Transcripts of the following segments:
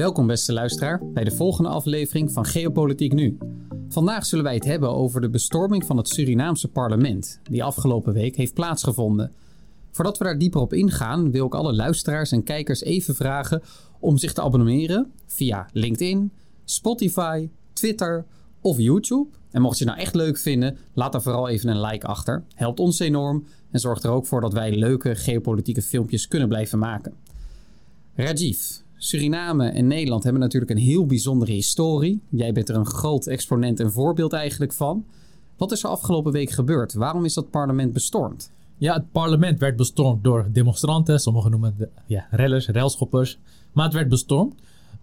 Welkom beste luisteraar bij de volgende aflevering van Geopolitiek Nu. Vandaag zullen wij het hebben over de bestorming van het Surinaamse parlement, die afgelopen week heeft plaatsgevonden. Voordat we daar dieper op ingaan, wil ik alle luisteraars en kijkers even vragen om zich te abonneren via LinkedIn, Spotify, Twitter of YouTube. En mocht je het nou echt leuk vinden, laat dan vooral even een like achter. Helpt ons enorm en zorgt er ook voor dat wij leuke geopolitieke filmpjes kunnen blijven maken. Rajiv, Suriname en Nederland hebben natuurlijk een heel bijzondere historie. Jij bent er een groot exponent en voorbeeld eigenlijk van. Wat is er afgelopen week gebeurd? Waarom is dat parlement bestormd? Ja, het parlement werd bestormd door demonstranten. Sommigen noemen het ja, rellers, railschoppers. Maar het werd bestormd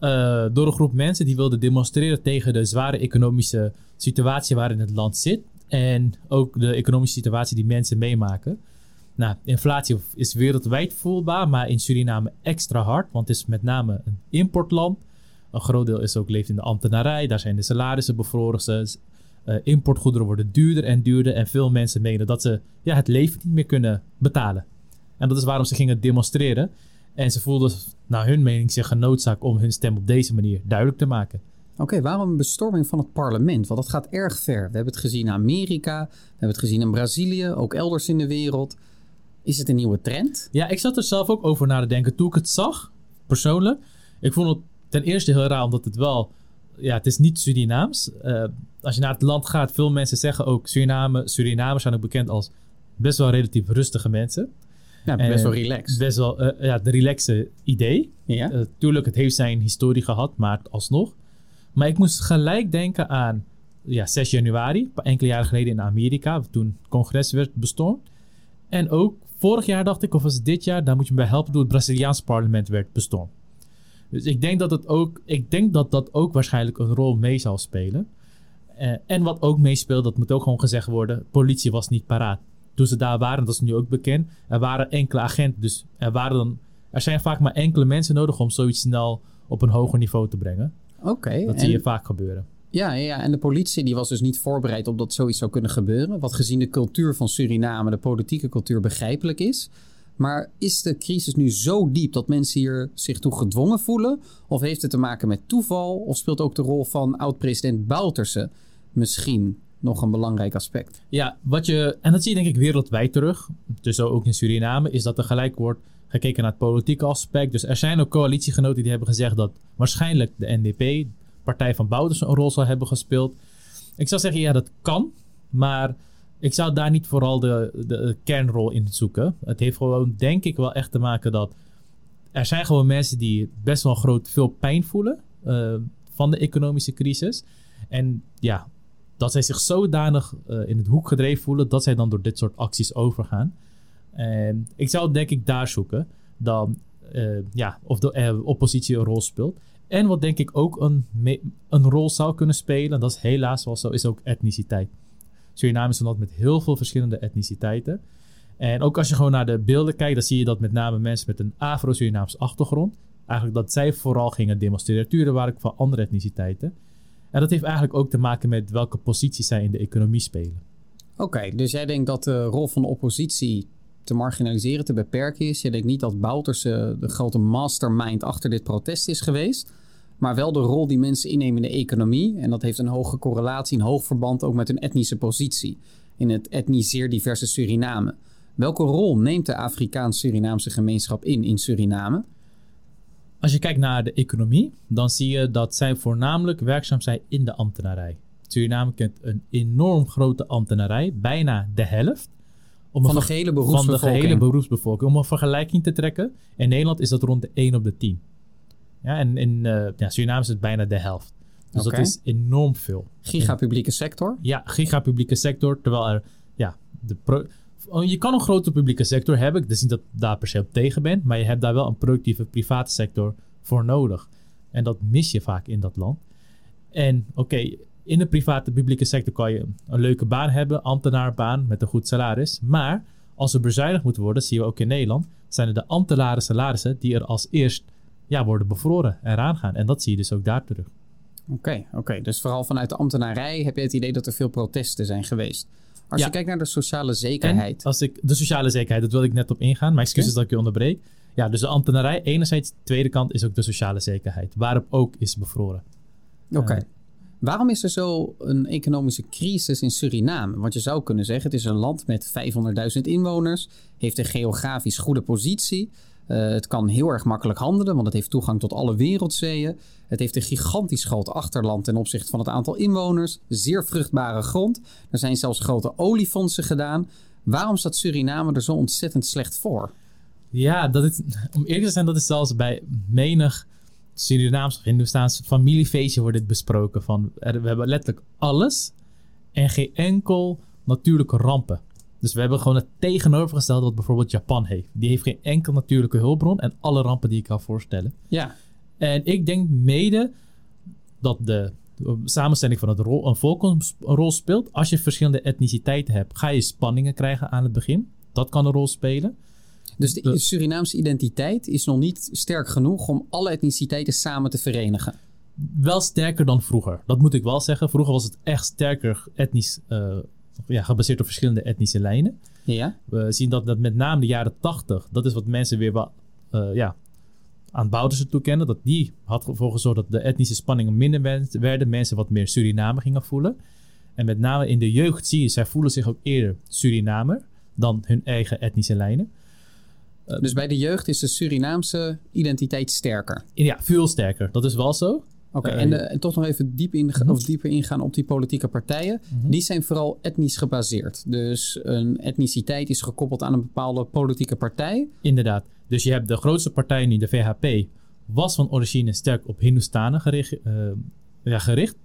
uh, door een groep mensen die wilden demonstreren tegen de zware economische situatie waarin het land zit. En ook de economische situatie die mensen meemaken. Nou, inflatie is wereldwijd voelbaar, maar in Suriname extra hard, want het is met name een importland. Een groot deel is ook leeft in de ambtenarij, daar zijn de salarissen bevroren. Uh, importgoederen worden duurder en duurder en veel mensen menen dat ze ja, het leven niet meer kunnen betalen. En dat is waarom ze gingen demonstreren. En ze voelden, naar hun mening, zich genoodzaakt om hun stem op deze manier duidelijk te maken. Oké, waarom een bestorming van het parlement? Want dat gaat erg ver. We hebben het gezien in Amerika, we hebben het gezien in Brazilië, ook elders in de wereld. Is het een nieuwe trend? Ja, ik zat er zelf ook over na te denken toen ik het zag, persoonlijk. Ik vond het ten eerste heel raar, omdat het wel... Ja, het is niet Surinaams. Uh, als je naar het land gaat, veel mensen zeggen ook... Suriname, Surinamers zijn ook bekend als best wel relatief rustige mensen. Ja, best wel relaxed. Best wel uh, ja, de relaxe idee. Ja. Uh, tuurlijk, het heeft zijn historie gehad, maar alsnog. Maar ik moest gelijk denken aan ja, 6 januari, enkele jaren geleden in Amerika, toen het congres werd bestormd. En ook vorig jaar dacht ik, of was het dit jaar, daar moet je me bij helpen, toen het Braziliaans parlement werd bestormd. Dus ik denk dat, het ook, ik denk dat dat ook waarschijnlijk een rol mee zal spelen. Uh, en wat ook meespeelt, dat moet ook gewoon gezegd worden, politie was niet paraat. Toen ze daar waren, dat is nu ook bekend, er waren enkele agenten. Dus er, waren dan, er zijn vaak maar enkele mensen nodig om zoiets snel op een hoger niveau te brengen. Oké. dat zie je vaak gebeuren. Ja, ja, en de politie die was dus niet voorbereid op dat zoiets zou kunnen gebeuren. Wat gezien de cultuur van Suriname, de politieke cultuur, begrijpelijk is. Maar is de crisis nu zo diep dat mensen hier zich toe gedwongen voelen? Of heeft het te maken met toeval? Of speelt ook de rol van oud-president Bouterse misschien nog een belangrijk aspect? Ja, wat je, en dat zie je denk ik wereldwijd terug, dus ook in Suriname, is dat er gelijk wordt gekeken naar het politieke aspect. Dus er zijn ook coalitiegenoten die hebben gezegd dat waarschijnlijk de NDP, partij van Bouders, een rol zal hebben gespeeld. Ik zou zeggen, ja, dat kan. Maar ik zou daar niet vooral de, de kernrol in zoeken. Het heeft gewoon, denk ik, wel echt te maken dat er zijn gewoon mensen die best wel groot veel pijn voelen uh, van de economische crisis. En ja, dat zij zich zodanig uh, in het hoek gedreven voelen dat zij dan door dit soort acties overgaan. En ik zou denk ik daar zoeken dan uh, ja, of de oppositie een rol speelt. En wat denk ik ook een, een rol zou kunnen spelen, dat is helaas wel zo, is ook etniciteit. Suriname is een land met heel veel verschillende etniciteiten. En ook als je gewoon naar de beelden kijkt, dan zie je dat met name mensen met een Afro-Surinaamse achtergrond, eigenlijk dat zij vooral gingen demonstreren. Waren van andere etniciteiten. En dat heeft eigenlijk ook te maken met welke posities zij in de economie spelen. Oké, dus jij denkt dat de rol van de oppositie te marginaliseren, te beperken is. Je denkt niet dat Bouters de grote mastermind achter dit protest is geweest. Maar wel de rol die mensen innemen in de economie. En dat heeft een hoge correlatie, een hoog verband ook met hun etnische positie. In het etnisch zeer diverse Suriname. Welke rol neemt de Afrikaans-Surinaamse gemeenschap in in Suriname? Als je kijkt naar de economie, dan zie je dat zij voornamelijk werkzaam zijn in de ambtenarij. Suriname kent een enorm grote ambtenarij, bijna de helft van de gehele beroepsbevolking. Van de gehele beroepsbevolking. Om een vergelijking te trekken. In Nederland is dat rond de 1 op de 10. Ja, en in uh, ja, Suriname is het bijna de helft. Dus dat is enorm veel. Gigapublieke sector? Ja, gigapublieke sector. Terwijl er, ja, de oh, je kan een grote publieke sector hebben. Ik dus niet dat ik daar per se op tegen ben. Maar je hebt daar wel een productieve private sector voor nodig. En dat mis je vaak in dat land. En oké, in de private publieke sector kan je een leuke baan hebben, ambtenaarbaan met een goed salaris. Maar als er bezuinigd moet worden, zien we ook in Nederland, zijn het de ambtenaren salarissen die er als eerst ja, worden bevroren en eraan gaan. En dat zie je dus ook daar terug. Oké, oké. Dus vooral vanuit de ambtenarij heb je het idee dat er veel protesten zijn geweest. Als je kijkt naar de sociale zekerheid. als ik, de sociale zekerheid, dat wil ik net op ingaan. Maar excuses dat ik je onderbreek. Ja, dus de ambtenarij enerzijds. De tweede kant is ook de sociale zekerheid. Waarop ook is bevroren. Oké. Waarom is er zo een economische crisis in Suriname? Want je zou kunnen zeggen, het is een land met 500.000 inwoners, heeft een geografisch goede positie. Eh, het kan heel erg makkelijk handelen, want het heeft toegang tot alle wereldzeeën. Het heeft een gigantisch groot achterland ten opzichte van het aantal inwoners. Zeer vruchtbare grond. Er zijn zelfs grote oliefondsen gedaan. Waarom staat Suriname er zo ontzettend slecht voor? Ja, dat is, om eerlijk te zijn, dat is zelfs bij menig Surinaams of Hindoestaans familiefeestje wordt dit besproken. Van, er- we hebben letterlijk alles en geen enkel natuurlijke rampen. Dus we hebben gewoon het tegenovergestelde wat bijvoorbeeld Japan heeft. Die heeft geen enkel natuurlijke hulpbron en alle rampen die ik kan voorstellen. Ja, En ik denk mede dat de samenstelling van het rol, een volk een sp- een rol speelt. Als je verschillende etniciteiten hebt, ga je spanningen krijgen aan het begin. Dat kan een rol spelen. Dus de, De- Surinaamse identiteit is nog niet sterk genoeg om alle etniciteiten samen te verenigen. Wel sterker dan vroeger. Dat moet ik wel zeggen. Vroeger was het echt sterker etnisch, eh, ja, gebaseerd op verschillende etnische lijnen. Ja, We zien dat, dat met name de jaren 80, dat is wat mensen weer wel, eh, ja, aan Bouterse toekennen. Dat die had ervoor gezorgd dat de etnische spanningen minder werd- werden. Mensen wat meer Suriname gingen voelen. En met name in de jeugd zie je, zij voelen zich ook eerder Surinamer dan hun eigen etnische lijnen. Dus bij de jeugd is de Surinaamse identiteit sterker. Ja, veel sterker. Dat is wel zo. Oké, Eh, en, eh, en toch nog even diep inga- Mhm. of dieper ingaan op die politieke partijen. Mhm. Die zijn vooral etnisch gebaseerd. Dus een etniciteit is gekoppeld aan een bepaalde politieke partij. Inderdaad. Dus je hebt de grootste partij nu, de VHP, was van origine sterk op Hindoestanen gericht. eh, ja, gericht.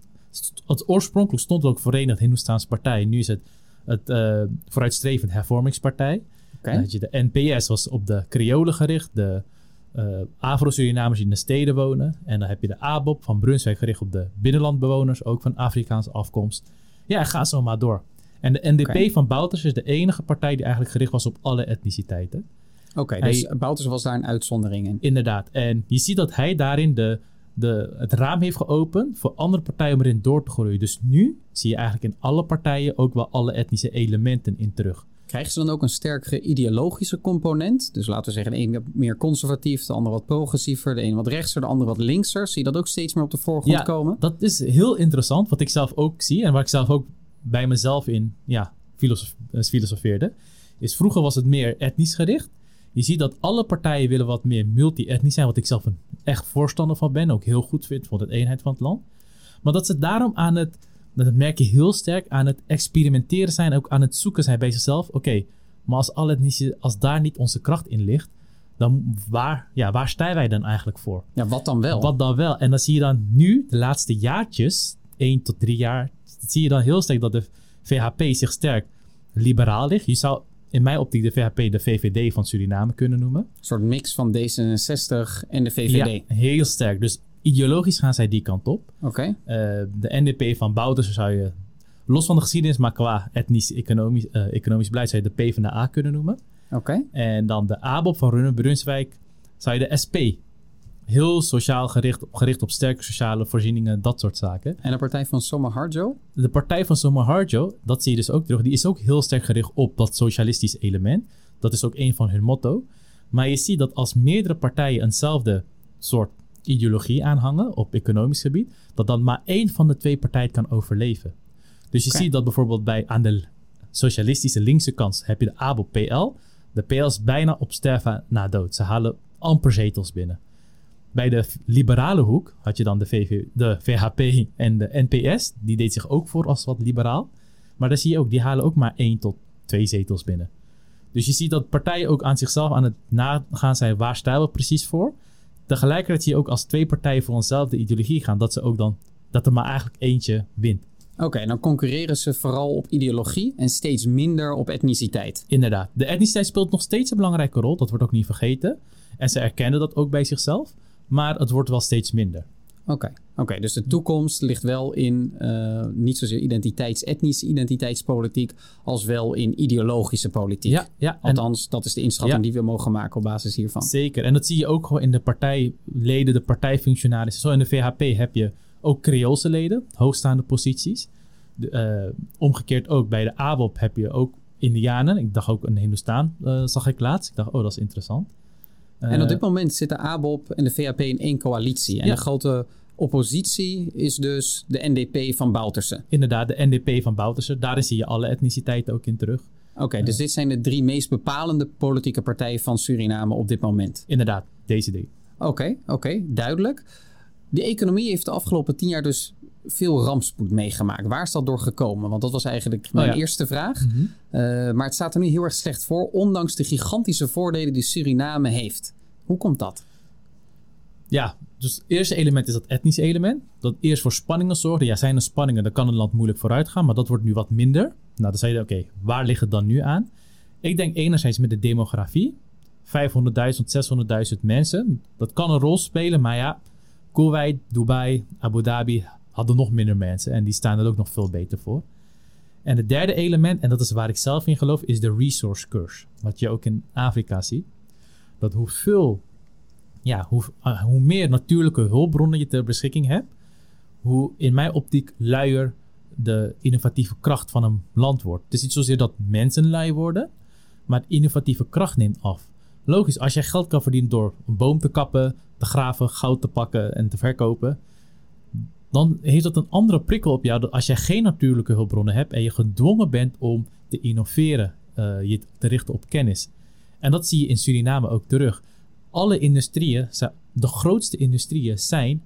Het oorspronkelijk stond ook Verenigd Hindoestaanse Partij. Nu is het het eh, Vooruitstrevend Hervormingspartij. Dan had je de NPS was op de Creolen gericht. De eh Afro-Surinamers die in de steden wonen. En dan heb je de ABOP van Brunswijk gericht op de binnenlandbewoners. Ook van Afrikaanse afkomst. Ja, ga zo maar door. En de NDP van Bouters is de enige partij die eigenlijk gericht was op alle etniciteiten. Oké, dus Bouters was daar een uitzondering in. Inderdaad. En je ziet dat hij daarin de, de, het raam heeft geopend voor andere partijen om erin door te groeien. Dus nu zie je eigenlijk in alle partijen ook wel alle etnische elementen in terug. Krijgen ze dan ook een sterkere ideologische component? Dus laten we zeggen, de een wat meer conservatief, de ander wat progressiever, de een wat rechtser, de ander wat linkser. Zie je dat ook steeds meer op de voorgrond Ja. komen? Dat is heel interessant, wat ik zelf ook zie en waar ik zelf ook bij mezelf in ja, filosof, eh, filosofeerde. Is vroeger was het meer etnisch gericht. Je ziet dat alle partijen willen wat meer multi-etnisch zijn, wat ik zelf een echt voorstander van ben. Ook heel goed vind voor de eenheid van het land. Maar dat ze daarom aan het, dat merk je heel sterk, aan het experimenteren zijn. Ook aan het zoeken zijn bij zichzelf. Oké, maar als, alle etnische, als daar niet onze kracht in ligt, dan waar, ja, waar staan wij dan eigenlijk voor? Ja, wat dan wel? Wat dan wel? En dan zie je dan nu, de laatste jaartjes, 1 tot 3 jaar, zie je dan heel sterk dat de VHP zich sterk liberaal ligt. Je zou in mijn optiek de VHP de VVD van Suriname kunnen noemen. Een soort mix van D66 en de VVD. Ja, heel sterk. Dus ideologisch gaan zij die kant op. Oké, Eh, de NDP van Bouters zou je, los van de geschiedenis, maar qua etnisch-economisch eh, economisch beleid, zou je de PvdA kunnen noemen. oké. En dan de ABOP van Runnen Brunswijk zou je de SP. Heel sociaal gericht, gericht op sterke sociale voorzieningen, dat soort zaken. En de partij van Soma Harjo? De partij van Soma Harjo, dat zie je dus ook terug, die is ook heel sterk gericht op dat socialistisch element. Dat is ook een van hun motto. Maar je ziet dat als meerdere partijen eenzelfde soort ideologie aanhangen op economisch gebied, dat dan maar één van de twee partijen kan overleven. Dus je ziet dat bijvoorbeeld bij aan de socialistische linkse kant heb je de ABO PL. De PL is bijna op sterven na dood. Ze halen amper zetels binnen. Bij de liberale hoek had je dan de, VV, de VHP en de NPS. Die deed zich ook voor als wat liberaal. Maar daar zie je ook, die halen ook maar één tot twee zetels binnen. Dus je ziet dat partijen ook aan zichzelf aan het nagaan zijn waar staan we precies voor. Tegelijkertijd zie je ook als twee partijen voor eenzelfde ideologie gaan, dat ze ook dan dat er maar eigenlijk eentje wint. Oké, dan concurreren ze vooral op ideologie en steeds minder op etniciteit. Inderdaad. De etniciteit speelt nog steeds een belangrijke rol. Dat wordt ook niet vergeten. En ze erkennen dat ook bij zichzelf. Maar het wordt wel steeds minder. Oké, oké. dus de toekomst ligt wel in eh, niet zozeer identiteits, etnische identiteitspolitiek, als wel in ideologische politiek. Ja, ja. En Althans, dat is de inschatting Ja. die we mogen maken op basis hiervan. zeker. En dat zie je ook gewoon in de partijleden, de partijfunctionarissen. Zo in de VHP heb je ook Creoolse leden, hoogstaande posities. De, eh, omgekeerd ook bij de ABOP heb je ook Indianen. Ik dacht ook een Hindoestaan, eh, zag ik laatst. Ik dacht, oh, dat is interessant. En op dit moment zitten ABOP en de VAP in één coalitie. En Ja. de grote oppositie is dus de NDP van Bouterse. Inderdaad, de NDP van Bouterse. Daarin zie je alle etniciteiten ook in terug. Oké, dus dit zijn de drie meest bepalende politieke partijen van Suriname op dit moment. Inderdaad, deze ding. Oké, oké, duidelijk. De economie heeft de afgelopen tien jaar dus veel rampspoed meegemaakt. Waar is dat door gekomen? Want dat was eigenlijk mijn ja. eerste vraag. Eh, maar het staat er nu heel erg slecht voor, ondanks de gigantische voordelen die Suriname heeft. Hoe komt dat? Ja, dus het eerste element is dat etnische element. Dat eerst voor spanningen zorgde. Ja, zijn er spanningen, dan kan een land moeilijk vooruit gaan. Maar dat wordt nu wat minder. Nou, dan zei je, oké, waar ligt het dan nu aan? Ik denk enerzijds met de demografie. 500.000, 600.000 mensen. Dat kan een rol spelen, maar ja, Kuwait, Dubai, Abu Dhabi hadden nog minder mensen. En die staan er ook nog veel beter voor. En het derde element, en dat is waar ik zelf in geloof, is de resource curse. Wat je ook in Afrika ziet. Dat hoeveel ja, hoe, uh, hoe meer natuurlijke hulpbronnen je ter beschikking hebt, hoe in mijn optiek luier de innovatieve kracht van een land wordt. Het is niet zozeer dat mensen lui worden, maar innovatieve kracht neemt af. Logisch, als jij geld kan verdienen door een boom te kappen, te graven, goud te pakken en te verkopen, dan heeft dat een andere prikkel op jou dan als jij geen natuurlijke hulpbronnen hebt en je gedwongen bent om te innoveren, uh, je te richten op kennis. En dat zie je in Suriname ook terug alle industrieën, de grootste industrieën, zijn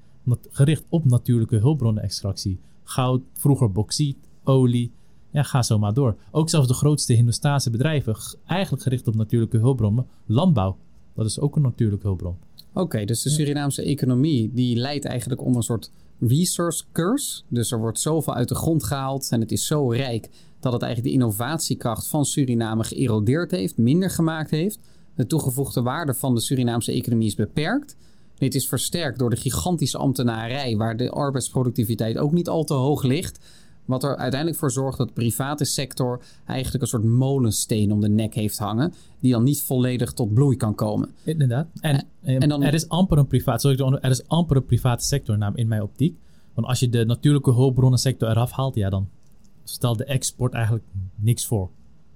gericht op natuurlijke hulpbronnenextractie. Goud, vroeger bauxiet, olie. Ja, ga zo maar door. Ook zelfs de grootste Hindoestaanse bedrijven, eigenlijk gericht op natuurlijke hulpbronnen. Landbouw, dat is ook een natuurlijke hulpbron. Oké, okay, dus de Surinaamse economie die leidt eigenlijk onder een soort resource curse. Dus er wordt zoveel uit de grond gehaald en het is zo rijk dat het eigenlijk de innovatiekracht van Suriname geërodeerd heeft, minder gemaakt heeft. De toegevoegde waarde van de Surinaamse economie is beperkt. Dit is versterkt door de gigantische ambtenarij, waar de arbeidsproductiviteit ook niet al te hoog ligt. Wat er uiteindelijk voor zorgt dat de private sector eigenlijk een soort molensteen om de nek heeft hangen, die dan niet volledig tot bloei kan komen. Inderdaad. En, en, en dan, er is amper een privaat, sorry, er is amper een private sector in mijn optiek. Want als je de natuurlijke hulpbronnensector eraf haalt, ja, dan stelt de export eigenlijk niks voor.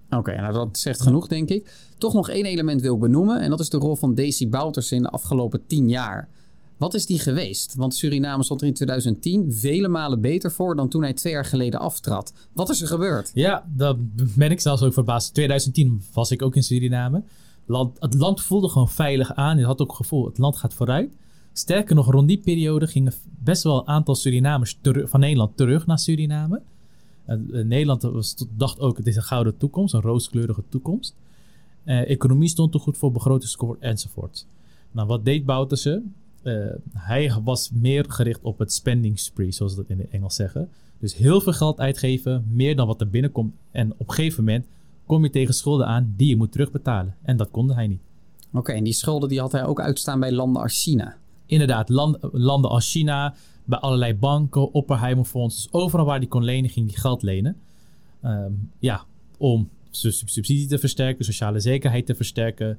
Oké, nou dat zegt genoeg, denk ik. Toch nog één element wil ik benoemen. En dat is de rol van Daisy Bouters in de afgelopen tien jaar. Wat is die geweest? Want Suriname stond er in 2010 vele malen beter voor dan toen hij twee jaar geleden aftrad. Wat is er gebeurd? Ja, daar ben ik zelfs ook verbaasd. 2010 was ik ook in Suriname. Land, het land voelde gewoon veilig aan. Je had ook het gevoel, het land gaat vooruit. Sterker nog, rond die periode gingen best wel een aantal Surinamers van Nederland terug naar Suriname. Uh, Nederland was, dacht ook, het is een gouden toekomst, een rooskleurige toekomst. Uh, economie stond er goed voor, begrotingskort enzovoort. Nou, wat deed Bouterse? Uh, hij was meer gericht op het spending spree, zoals ze dat in het Engels zeggen. Dus heel veel geld uitgeven, meer dan wat er binnenkomt. En op een gegeven moment kom je tegen schulden aan die je moet terugbetalen. En dat kon hij niet. Oké, okay, en die schulden die had hij ook uitstaan bij landen als China? Inderdaad, land, landen als China, bij allerlei banken, Oppenheimerfonds. Dus overal waar hij kon lenen, ging hij geld lenen. Um, ja, om subsidie te versterken, sociale zekerheid te versterken,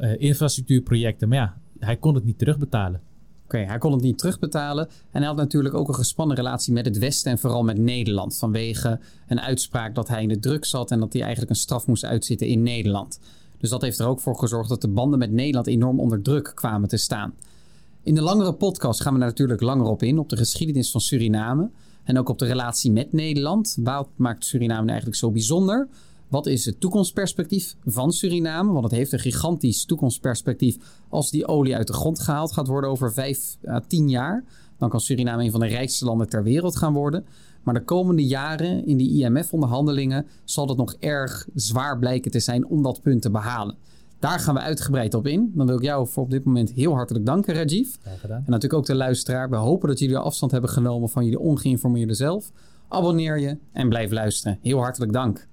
uh, infrastructuurprojecten. Maar ja, hij kon het niet terugbetalen. Oké, hij kon het niet terugbetalen. En hij had natuurlijk ook een gespannen relatie met het Westen en vooral met Nederland. Vanwege een uitspraak dat hij in de druk zat en dat hij eigenlijk een straf moest uitzitten in Nederland. Dus dat heeft er ook voor gezorgd dat de banden met Nederland enorm onder druk kwamen te staan. In de langere podcast gaan we daar natuurlijk langer op in, op de geschiedenis van Suriname. En ook op de relatie met Nederland. Wat maakt Suriname nou eigenlijk zo bijzonder? Wat is het toekomstperspectief van Suriname? Want het heeft een gigantisch toekomstperspectief als die olie uit de grond gehaald gaat worden over 5 à 10 jaar. Dan kan Suriname een van de rijkste landen ter wereld gaan worden. Maar de komende jaren in die IMF-onderhandelingen zal het nog erg zwaar blijken te zijn om dat punt te behalen. Daar gaan we uitgebreid op in. Dan wil ik jou voor op dit moment heel hartelijk danken, Rajiv. En natuurlijk ook de luisteraar. We hopen dat jullie afstand hebben genomen van jullie ongeïnformeerde zelf. Abonneer je en blijf luisteren. Heel hartelijk dank.